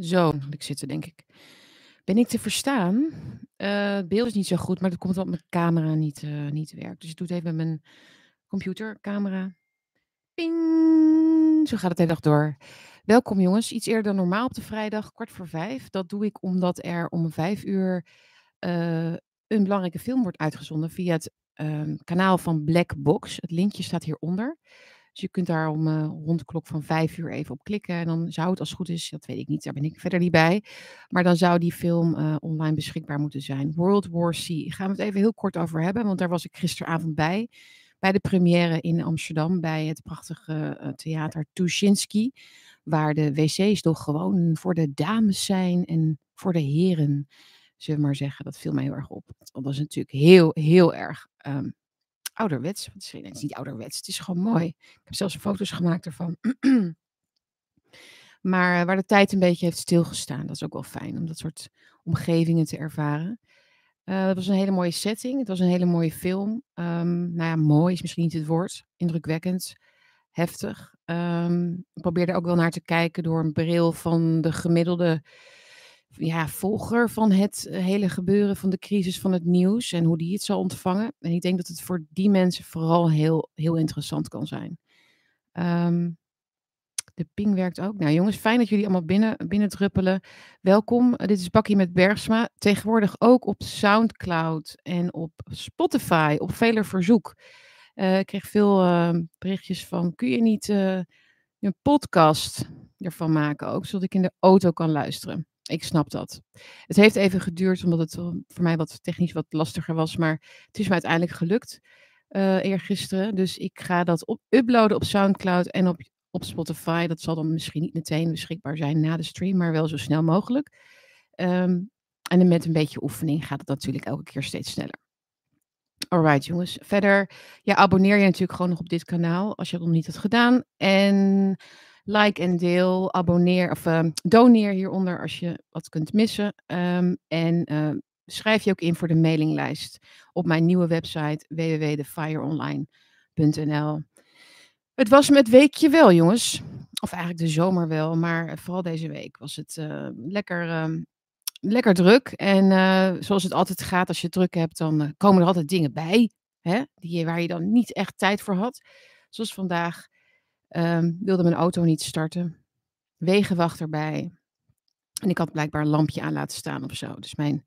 Zo, ik zitten, denk ik. Ben ik te verstaan? Eh, het beeld is niet zo goed, maar dat komt omdat mijn camera niet, eh, niet werkt. Dus ik doe het even met mijn computercamera. Ping! Zo gaat het de dag door. Welkom jongens, iets eerder dan normaal op de vrijdag, kwart voor vijf. Dat doe ik omdat er om vijf uur eh, een belangrijke film wordt uitgezonden via het ehm, kanaal van Black Box. Het linkje staat hieronder. Dus je kunt daar om uh, rond de klok van vijf uur even op klikken. En dan zou het als het goed is, dat weet ik niet, daar ben ik verder niet bij. Maar dan zou die film uh, online beschikbaar moeten zijn. World War C. Gaan we het even heel kort over hebben, want daar was ik gisteravond bij. Bij de première in Amsterdam, bij het prachtige uh, theater Tuschinski. Waar de wc's toch gewoon voor de dames zijn en voor de heren. Zullen we maar zeggen, dat viel mij heel erg op. Dat was natuurlijk heel, heel erg um, ouderwets. Het is, het is niet ouderwets, het is gewoon mooi. Ik heb zelfs foto's gemaakt ervan. maar waar de tijd een beetje heeft stilgestaan. Dat is ook wel fijn om dat soort omgevingen te ervaren. Uh, het was een hele mooie setting. Het was een hele mooie film. Um, nou ja, mooi is misschien niet het woord. Indrukwekkend. Heftig. Um, ik probeerde ook wel naar te kijken door een bril van de gemiddelde ja, volger van het eh, hele gebeuren van de crisis van het nieuws en hoe die het zal ontvangen. En ik denk dat het voor die mensen vooral heel, heel interessant kan zijn. Um, de ping werkt ook. Nou jongens, fijn dat jullie allemaal binnen, binnen druppelen. Welkom, dit is Bakkie met Bergsma. Tegenwoordig ook op Soundcloud en op Spotify, op veler verzoek. Uh, ik kreeg veel uh, berichtjes van, kun je niet uh, een podcast ervan maken ook, zodat ik in de auto kan luisteren. Ik snap dat. Het heeft even geduurd, omdat het voor mij wat technisch wat lastiger was. Maar het is me uiteindelijk gelukt uh, eergisteren. Dus ik ga dat op uploaden op Soundcloud en op, op Spotify. Dat zal dan misschien niet meteen beschikbaar zijn na de stream, maar wel zo snel mogelijk. Um, en met een beetje oefening gaat het natuurlijk elke keer steeds sneller. Alright jongens. Verder, ja, abonneer je natuurlijk gewoon nog op dit kanaal als je het nog niet hebt gedaan. En like en deel, abonneer of uh, doneer hieronder als je wat kunt missen. Um, en uh, schrijf je ook in voor de mailinglijst op mijn nieuwe website www.thefireonline.nl. Het was met weekje wel, jongens. Of eigenlijk de zomer wel, maar vooral deze week was het uh, lekker, lekker druk. En uh, zoals het altijd gaat, als je druk hebt, dan komen er altijd dingen bij. Hè, die, waar je dan niet echt tijd voor had. Zoals vandaag Um, wilde mijn auto niet starten. Wegenwacht erbij. En ik had blijkbaar een lampje aan laten staan of zo. Dus mijn,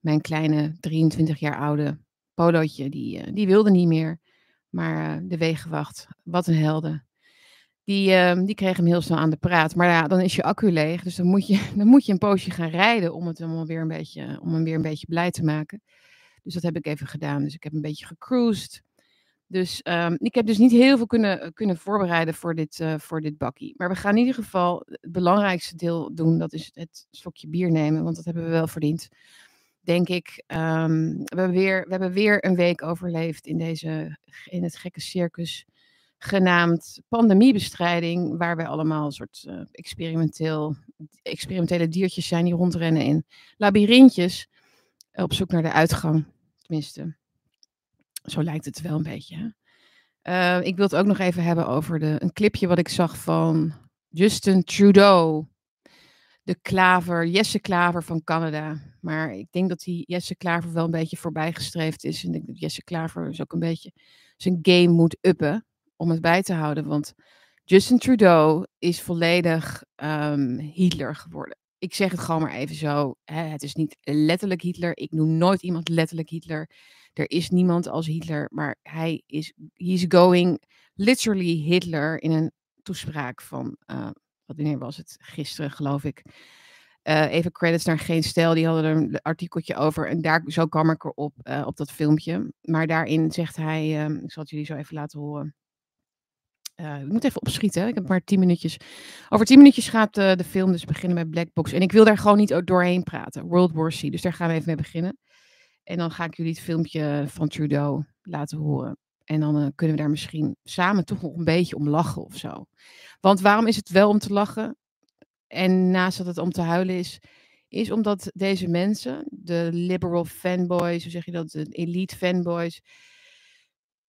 mijn kleine 23 jaar oude polootje, die, uh, die wilde niet meer. Maar uh, de wegenwacht, wat een helden. Die, uh, die kreeg hem heel snel aan de praat. Maar ja, dan is je accu leeg. Dus dan moet je, dan moet je een poosje gaan rijden om, het hem weer een beetje, om hem weer een beetje blij te maken. Dus dat heb ik even gedaan. Dus ik heb een beetje gecruised. Dus um, ik heb dus niet heel veel kunnen, kunnen voorbereiden voor dit, uh, voor dit bakkie. Maar we gaan in ieder geval het belangrijkste deel doen. Dat is het slokje bier nemen. Want dat hebben we wel verdiend. Denk ik. Um, we, hebben weer, we hebben weer een week overleefd in, deze, in het gekke circus. Genaamd pandemiebestrijding. Waar wij allemaal een soort uh, experimenteel, experimentele diertjes zijn die rondrennen in labyrintjes. Op zoek naar de uitgang. Tenminste, zo lijkt het wel een beetje. Uh, ik wil het ook nog even hebben over de, een clipje wat ik zag van Justin Trudeau. De klaver, Jesse Klaver van Canada. Maar ik denk dat die Jesse Klaver wel een beetje voorbijgestreefd is. En ik denk dat Jesse Klaver dus ook een beetje zijn game moet uppen om het bij te houden. Want Justin Trudeau is volledig um, Hitler geworden. Ik zeg het gewoon maar even zo. Hè, het is niet letterlijk Hitler. Ik noem nooit iemand letterlijk Hitler. Er is niemand als Hitler, maar hij is he's going literally Hitler in een toespraak van, uh, wat wanneer was het? Gisteren geloof ik. Uh, even credits naar Geen Stijl, die hadden er een artikeltje over. En daar, zo kwam ik erop, uh, op dat filmpje. Maar daarin zegt hij, uh, ik zal het jullie zo even laten horen. Ik moet even opschieten, ik heb maar tien minuutjes. Over tien minuutjes gaat de film dus beginnen met Black Box. En ik wil daar gewoon niet doorheen praten. World War C. Dus daar gaan we even mee beginnen. En dan ga ik jullie het filmpje van Trudeau laten horen. En dan uh, kunnen we daar misschien samen toch nog een beetje om lachen of zo. Want waarom is het wel om te lachen? En naast dat het om te huilen is, is omdat deze mensen, de liberal fanboys, hoe zeg je dat, de elite fanboys,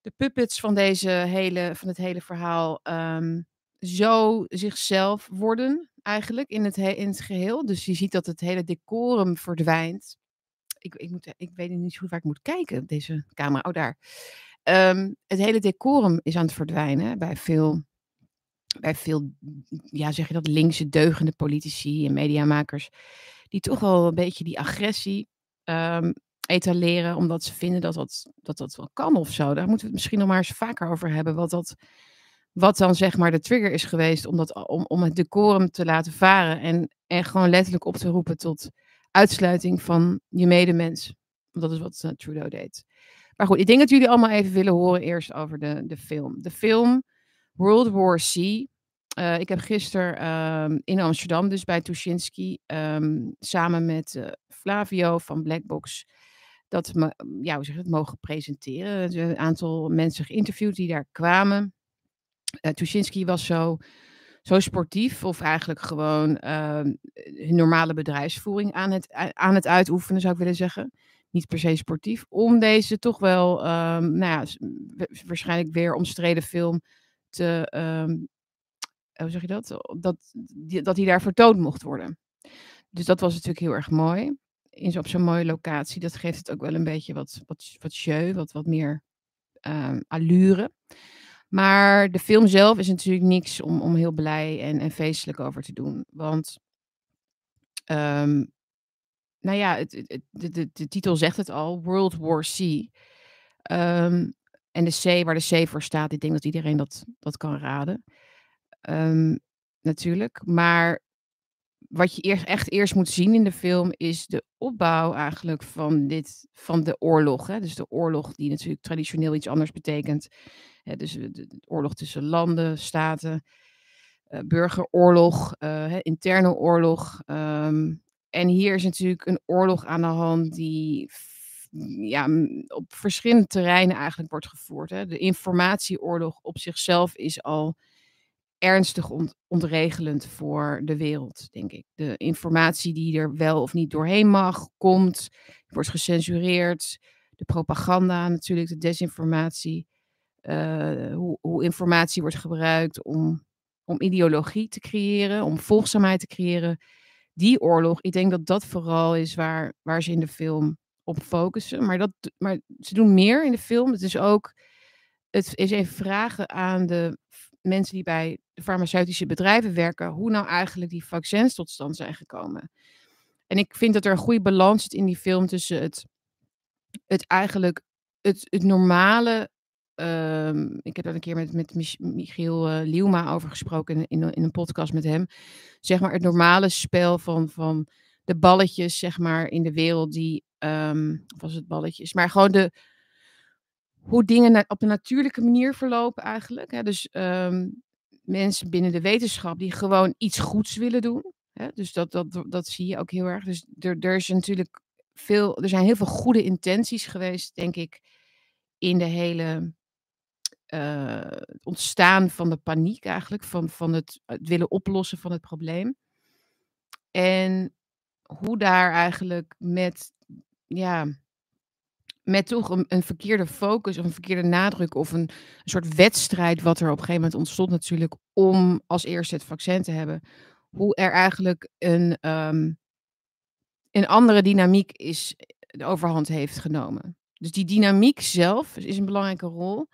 de puppets van, deze hele, van het hele verhaal, um, zo zichzelf worden eigenlijk in het, in het geheel. Dus je ziet dat het hele decorum verdwijnt. Ik, ik, moet, ik weet niet goed waar ik moet kijken, deze camera. Oh, daar. Ehm, het hele decorum is aan het verdwijnen bij veel, bij veel, ja, zeg je dat, linkse deugende politici en mediamakers. Die toch wel een beetje die agressie um, etaleren, omdat ze vinden dat dat, dat dat wel kan of zo. Daar moeten we het misschien nog maar eens vaker over hebben. Wat, dat, wat dan zeg maar de trigger is geweest om, dat, om, om het decorum te laten varen. En, en gewoon letterlijk op te roepen tot uitsluiting van je medemens. Dat is wat uh, Trudeau deed. Maar goed, ik denk dat jullie allemaal even willen horen eerst over de, de film. De film World War C. Uh, ik heb gisteren um, in Amsterdam, dus bij Tuschinski, um, samen met uh, Flavio van Blackbox, dat me, ja, hoe zeg het, mogen presenteren. Een aantal mensen geïnterviewd die daar kwamen. Uh, Tuschinski was zo, zo sportief, of eigenlijk gewoon hun normale bedrijfsvoering aan het, aan het uitoefenen, zou ik willen zeggen niet per se sportief, om deze toch wel, um, nou ja, waarschijnlijk weer omstreden film te, um, hoe zeg je dat? Dat, dat hij daar vertoond mocht worden. Dus dat was natuurlijk heel erg mooi. In, op zo'n mooie locatie. Dat geeft het ook wel een beetje wat, wat, wat jeu, wat, wat meer allure. Maar de film zelf is natuurlijk niks om, om heel blij en, en feestelijk over te doen. Want um, nou ja, het, het, de, de, titel zegt het al, World War C. Um, en de C, waar de C voor staat, ik denk dat iedereen dat, dat kan raden. Um, natuurlijk. Maar wat je eerst, echt eerst moet zien in de film is de opbouw eigenlijk van, dit, van de oorlog. Hè? Dus de oorlog die natuurlijk traditioneel iets anders betekent. Dus de, oorlog tussen landen, staten, uh, burgeroorlog, uh, interne oorlog. Um, en hier is natuurlijk een oorlog aan de hand die ja, op verschillende terreinen eigenlijk wordt gevoerd. Hè. De informatieoorlog op zichzelf is al ernstig ont ontregelend voor de wereld, denk ik. De informatie die er wel of niet doorheen mag, komt, wordt gecensureerd. De propaganda natuurlijk, de desinformatie. Uh, hoe, hoe, informatie wordt gebruikt om, om ideologie te creëren, om volgzaamheid te creëren die oorlog, ik denk dat dat vooral is waar, waar ze in de film op focussen. Maar, dat, maar ze doen meer in de film. Het is ook, het is even vragen aan de mensen die bij de farmaceutische bedrijven werken, hoe nou eigenlijk die vaccins tot stand zijn gekomen. En ik vind dat er een goede balans zit in die film tussen het, het eigenlijk het, het normale Um, ik heb daar een keer met, met Michiel uh, Liuma over gesproken in, in, een podcast met hem. Zeg maar het normale spel van, van de balletjes, zeg maar, in de wereld die. Um, of was het balletjes? Maar gewoon de. Hoe dingen op een natuurlijke manier verlopen eigenlijk. Hè? Dus um, mensen binnen de wetenschap die gewoon iets goeds willen doen. Hè? Dus dat, dat, dat zie je ook heel erg. Dus er, er is natuurlijk veel. Er zijn heel veel goede intenties geweest, denk ik. In de hele het ontstaan van de paniek eigenlijk, van, van het, het, willen oplossen van het probleem. En hoe daar eigenlijk met, ja, met toch een, verkeerde focus of een verkeerde nadruk of een, soort wedstrijd wat er op een gegeven moment ontstond natuurlijk om als eerste het vaccin te hebben, hoe er eigenlijk een, um, een andere dynamiek is, de overhand heeft genomen. Dus die dynamiek zelf is een belangrijke rol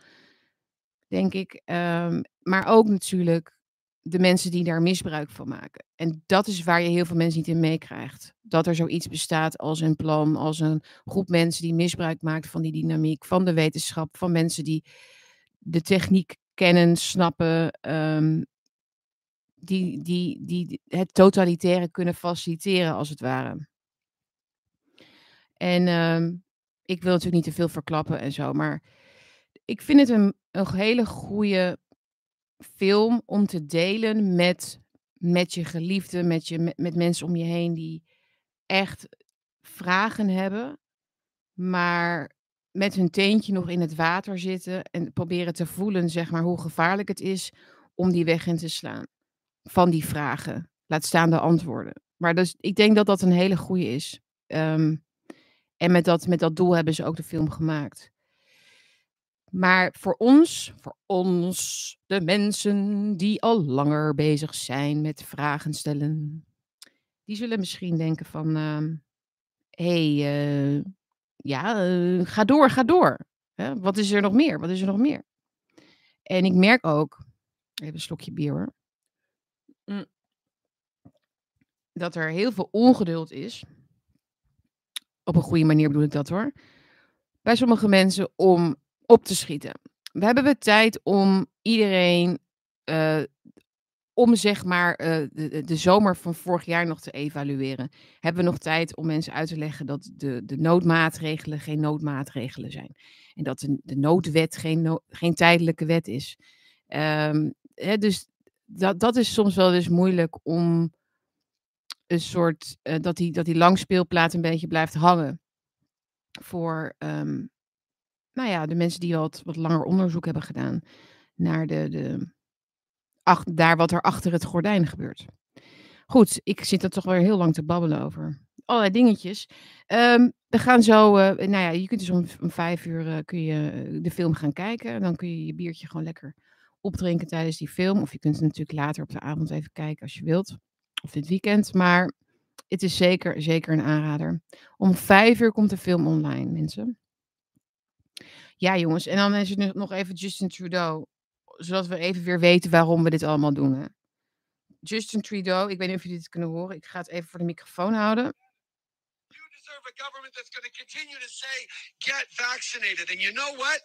denk ik. Um, maar ook natuurlijk de mensen die daar misbruik van maken. En dat is waar je heel veel mensen niet in meekrijgt. Dat er zoiets bestaat als een plan, als een groep mensen die misbruik maakt van die dynamiek, van de wetenschap, van mensen die de techniek kennen, snappen, um, die, die, die het totalitaire kunnen faciliteren, als het ware. En um, ik wil natuurlijk niet te veel verklappen en zo, maar ik vind het een, hele goede film om te delen met, met je geliefde, met, je, met, met mensen om je heen die echt vragen hebben, maar met hun teentje nog in het water zitten en proberen te voelen, zeg maar, hoe gevaarlijk het is om die weg in te slaan. Van die vragen. Laat staan de antwoorden. Maar dus, ik denk dat dat een hele goede is. Um, en met dat, met dat doel hebben ze ook de film gemaakt. Maar voor ons, voor ons, de mensen die al langer bezig zijn met vragen stellen, die zullen misschien denken van, ehm, hey, eh, ja, eh, ga door, ga door. Wat is er nog meer? Wat is er nog meer? En ik merk ook, even een slokje bier hoor, mm, dat er heel veel ongeduld is. Op een goede manier bedoel ik dat hoor. Bij sommige mensen om op te schieten. We hebben we tijd om iedereen, eh, om zeg maar eh, de, de zomer van vorig jaar nog te evalueren. Hebben we nog tijd om mensen uit te leggen dat de, de noodmaatregelen geen noodmaatregelen zijn. En dat de, de noodwet geen, no- geen tijdelijke wet is. Ehm, hè, dus dat, dat is soms wel eens moeilijk om een soort, eh, dat, die, dat die langspeelplaat een beetje blijft hangen. Voor ehm, nou ja, de mensen die wat, wat langer onderzoek hebben gedaan naar de, de, daar wat er achter het gordijn gebeurt. Goed, ik zit er toch weer heel lang te babbelen over. Allerlei dingetjes. Ehm, we gaan zo, eh, nou ja, je kunt dus om, om vijf uur eh, kun je eh, de film gaan kijken. Dan kun je je biertje gewoon lekker opdrinken tijdens die film. Of je kunt het natuurlijk later op de avond even kijken als je wilt. Of dit weekend. Maar het is zeker, zeker een aanrader. Om vijf uur komt de film online, mensen. Ja, jongens. En dan is het nog even Justin Trudeau. Zodat we even weer weten waarom we dit allemaal doen. Hè. Justin Trudeau, ik weet niet of jullie dit kunnen horen. Ik ga het even voor de microfoon houden. You deserve a government that's going to continue to say, get vaccinated. And you know what?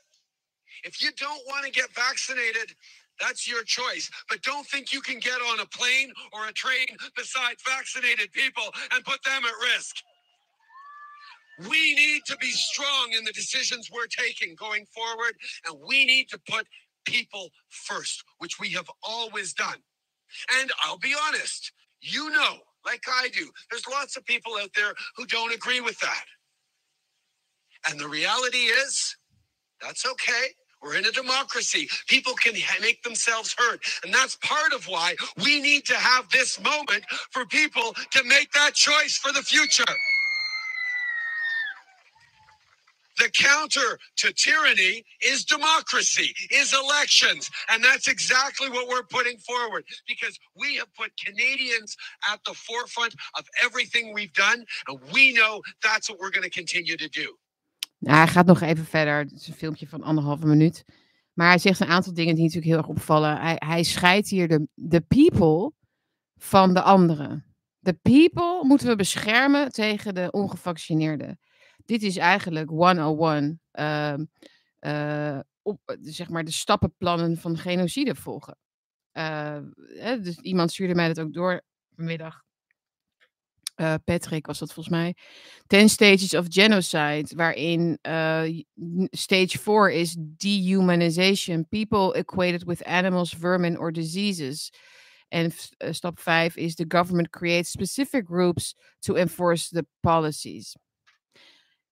If you don't want to get vaccinated, that's your choice. But don't think you can get on a plane or a train beside vaccinated people and put them at risk. We need to be strong in the decisions we're taking going forward, and we need to put people first, which we have always done. And I'll be honest, you know, like I do, there's lots of people out there who don't agree with that. And the reality is, that's okay. We're in a democracy. People can make themselves heard. And that's part of why we need to have this moment for people to make that choice for the future. The counter to tyranny is democracy, is elections. And that's exactly what we're putting forward because we have put Canadians at the forefront of everything we've done. And we know that's what we're going to continue to do. Nou, hij gaat nog even verder. Het is een filmpje van anderhalve minuut. Maar hij zegt een aantal dingen die natuurlijk heel erg opvallen. Hij, hij scheidt hier de, de people van de anderen. De people moeten we beschermen tegen de ongevaccineerden. Dit is eigenlijk 101. ehm eh, op, eh, zeg maar de stappenplannen van genocide volgen. Eh, hè, dus iemand stuurde mij dat ook door vanmiddag. Eh, Patrick was dat volgens mij. 10 stages of genocide, waarin stage 4 is dehumanization. People equated with animals, vermin or diseases. En stap 5 is the government creates specific groups to enforce the policies.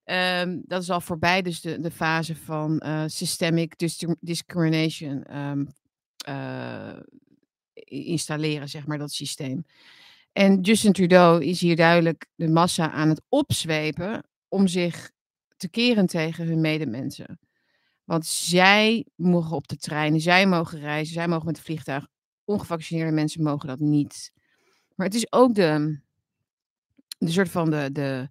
Ehm, dat is al voorbij, dus de, de fase van eh, systemic dis- discrimination ehm, eh, installeren, zeg maar, dat systeem. En Justin Trudeau is hier duidelijk de massa aan het opzwepen om zich te keren tegen hun medemensen. Want zij mogen op de trein, zij mogen reizen, zij mogen met het vliegtuig. Ongevaccineerde mensen mogen dat niet. Maar het is ook de, de soort van de, de,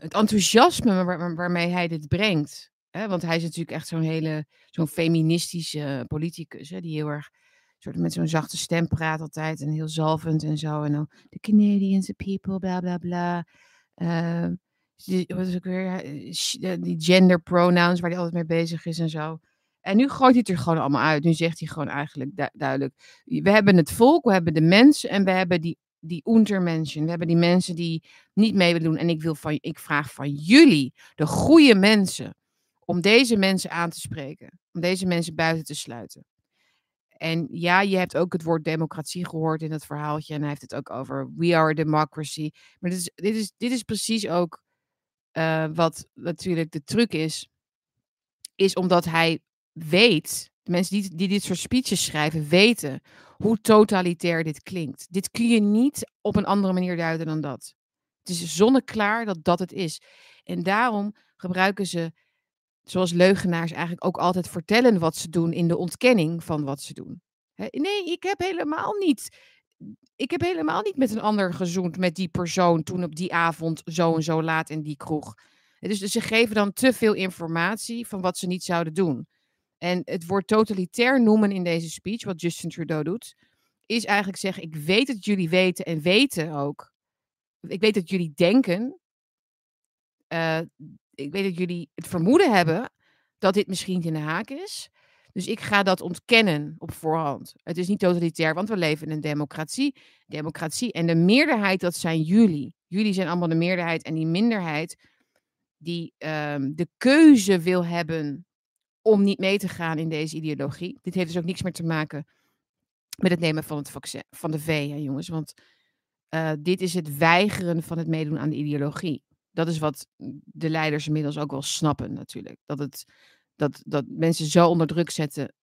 het enthousiasme waar- waar- waarmee hij dit brengt. Hè? Want hij is natuurlijk echt zo'n hele, zo'n feministische politicus, hè? die heel erg soort met zo'n zachte stem praat altijd en heel zalvend en zo. En dan de Canadians, the people, bla bla bla. Eh, die, wat is ook weer? eh, eh, Die gender pronouns waar hij altijd mee bezig is en zo. En nu gooit hij het er gewoon allemaal uit. Nu zegt hij gewoon eigenlijk du- duidelijk: we hebben het volk, we hebben de mensen en we hebben die, die untermenschen. We hebben die mensen die niet mee willen doen. En ik, wil van, ik vraag van jullie, de goede mensen, om deze mensen aan te spreken. Om deze mensen buiten te sluiten. En ja, je hebt ook het woord democratie gehoord in het verhaaltje. En hij heeft het ook over we are democracy. Maar dit is, dit is, dit is precies ook eh, wat natuurlijk de truc is. Is omdat hij weet, de mensen die, die dit soort speeches schrijven, weten hoe totalitair dit klinkt. Dit kun je niet op een andere manier duiden dan dat. Het is zonneklaar dat dat het is. En daarom gebruiken ze zoals leugenaars eigenlijk ook altijd vertellen wat ze doen in de ontkenning van wat ze doen. Nee, ik heb helemaal niet. Ik heb helemaal niet met een ander gezoend met die persoon toen op die avond zo en zo laat in die kroeg. Dus ze geven dan te veel informatie van wat ze niet zouden doen. En het woord totalitair noemen in deze speech, wat Justin Trudeau doet, is eigenlijk zeggen: Ik weet dat jullie weten en weten ook. Ik weet dat jullie denken. eh, ik weet dat jullie het vermoeden hebben dat dit misschien in de haak is. Dus ik ga dat ontkennen op voorhand. Het is niet totalitair, want we leven in een democratie. Democratie en de meerderheid, dat zijn jullie. Jullie zijn allemaal de meerderheid en die minderheid die ehm, de keuze wil hebben om niet mee te gaan in deze ideologie. Dit heeft dus ook niks meer te maken met het nemen van het vaccin, van de V, jongens. Want uh, dit is het weigeren van het meedoen aan de ideologie. Dat is wat de leiders inmiddels ook wel snappen, natuurlijk. Dat, het, dat, dat mensen zo onder druk zetten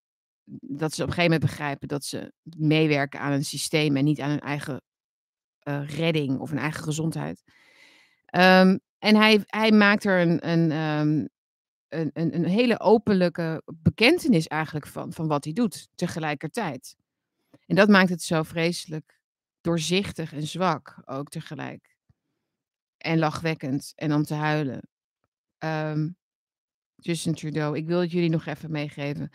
dat ze op een gegeven moment begrijpen dat ze meewerken aan een systeem en niet aan hun eigen uh, redding of hun eigen gezondheid. Um, en hij, hij maakt er een, een, um, een, een, hele openlijke bekentenis eigenlijk van, van wat hij doet tegelijkertijd. En dat maakt het zo vreselijk doorzichtig en zwak ook tegelijk. En lachwekkend en om te huilen. Um, Justin Trudeau, ik wil het jullie nog even meegeven.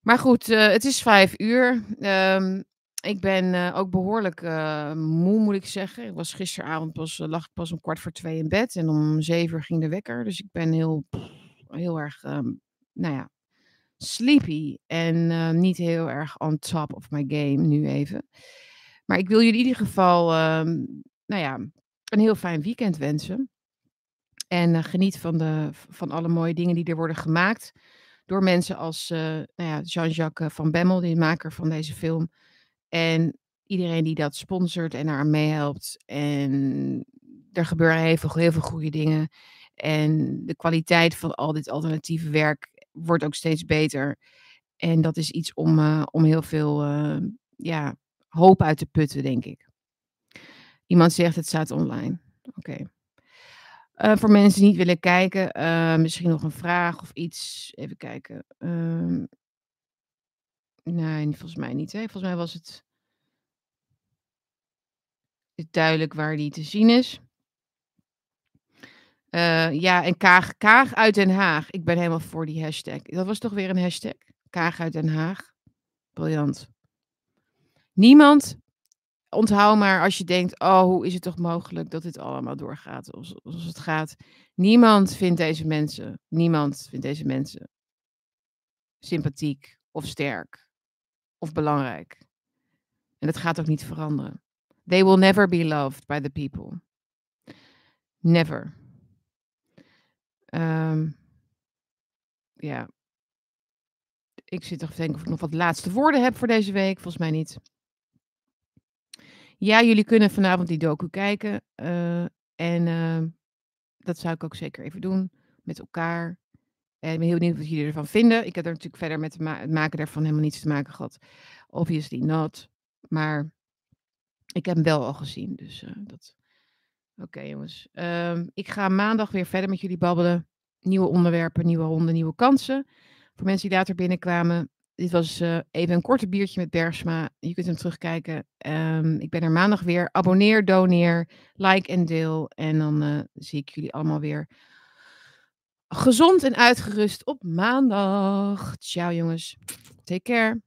Maar goed, uh, het is vijf uur. Um, ik ben uh, ook behoorlijk uh, moe, moet ik zeggen. Ik was gisteravond pas, lag ik pas om kwart voor twee in bed. En om zeven uur ging de wekker. Dus ik ben heel, heel erg, um, nou ja, sleepy. En niet heel erg on top of my game nu even. Maar ik wil jullie in ieder geval, um, nou ja, een heel fijn weekend wensen. En uh, geniet van, de, van alle mooie dingen die er worden gemaakt. Door mensen als uh, nou ja, Jean-Jacques Van Bemmel, de maker van deze film. En iedereen die dat sponsort en daar meehelpt. En er gebeuren heel veel, heel veel goede dingen. En de kwaliteit van al dit alternatieve werk wordt ook steeds beter. En dat is iets om, uh, om heel veel ja, hoop uit te putten, denk ik. Iemand zegt het staat online. Oké. Uh, voor mensen die niet willen kijken, misschien nog een vraag of iets. Even kijken. Uh, nee, volgens mij niet. Hè? Volgens mij was het duidelijk waar die te zien is. Uh, ja, en Kaag, Kaag uit Den Haag. Ik ben helemaal voor die hashtag. Dat was toch weer een hashtag? Kaag uit Den Haag. Briljant. Niemand onthoud maar als je denkt, oh, hoe is het toch mogelijk dat dit allemaal doorgaat zoals het gaat. Niemand vindt deze mensen, niemand vindt deze mensen sympathiek of sterk of belangrijk. En dat gaat ook niet veranderen. They will never be loved by the people. Never. Um, ja. Ik zit toch te denken of ik nog wat laatste woorden heb voor deze week. Volgens mij niet. Ja, jullie kunnen vanavond die docu kijken. Uh, en uh, dat zou ik ook zeker even doen met elkaar. En ik ben heel benieuwd wat jullie ervan vinden. Ik heb er natuurlijk verder met het maken daarvan helemaal niets te maken gehad. Obviously not. Maar ik heb hem wel al gezien. Dus uh, dat. Oké, jongens. Um, ik ga maandag weer verder met jullie babbelen. Nieuwe onderwerpen, nieuwe ronden, nieuwe kansen. Voor mensen die later binnenkwamen, dit was uh, even een korte biertje met Bergsma. Je kunt hem terugkijken. Um, ik ben er maandag weer. Abonneer, doneer, like en deel. En dan uh, zie ik jullie allemaal weer gezond en uitgerust op maandag. Ciao jongens. Take care.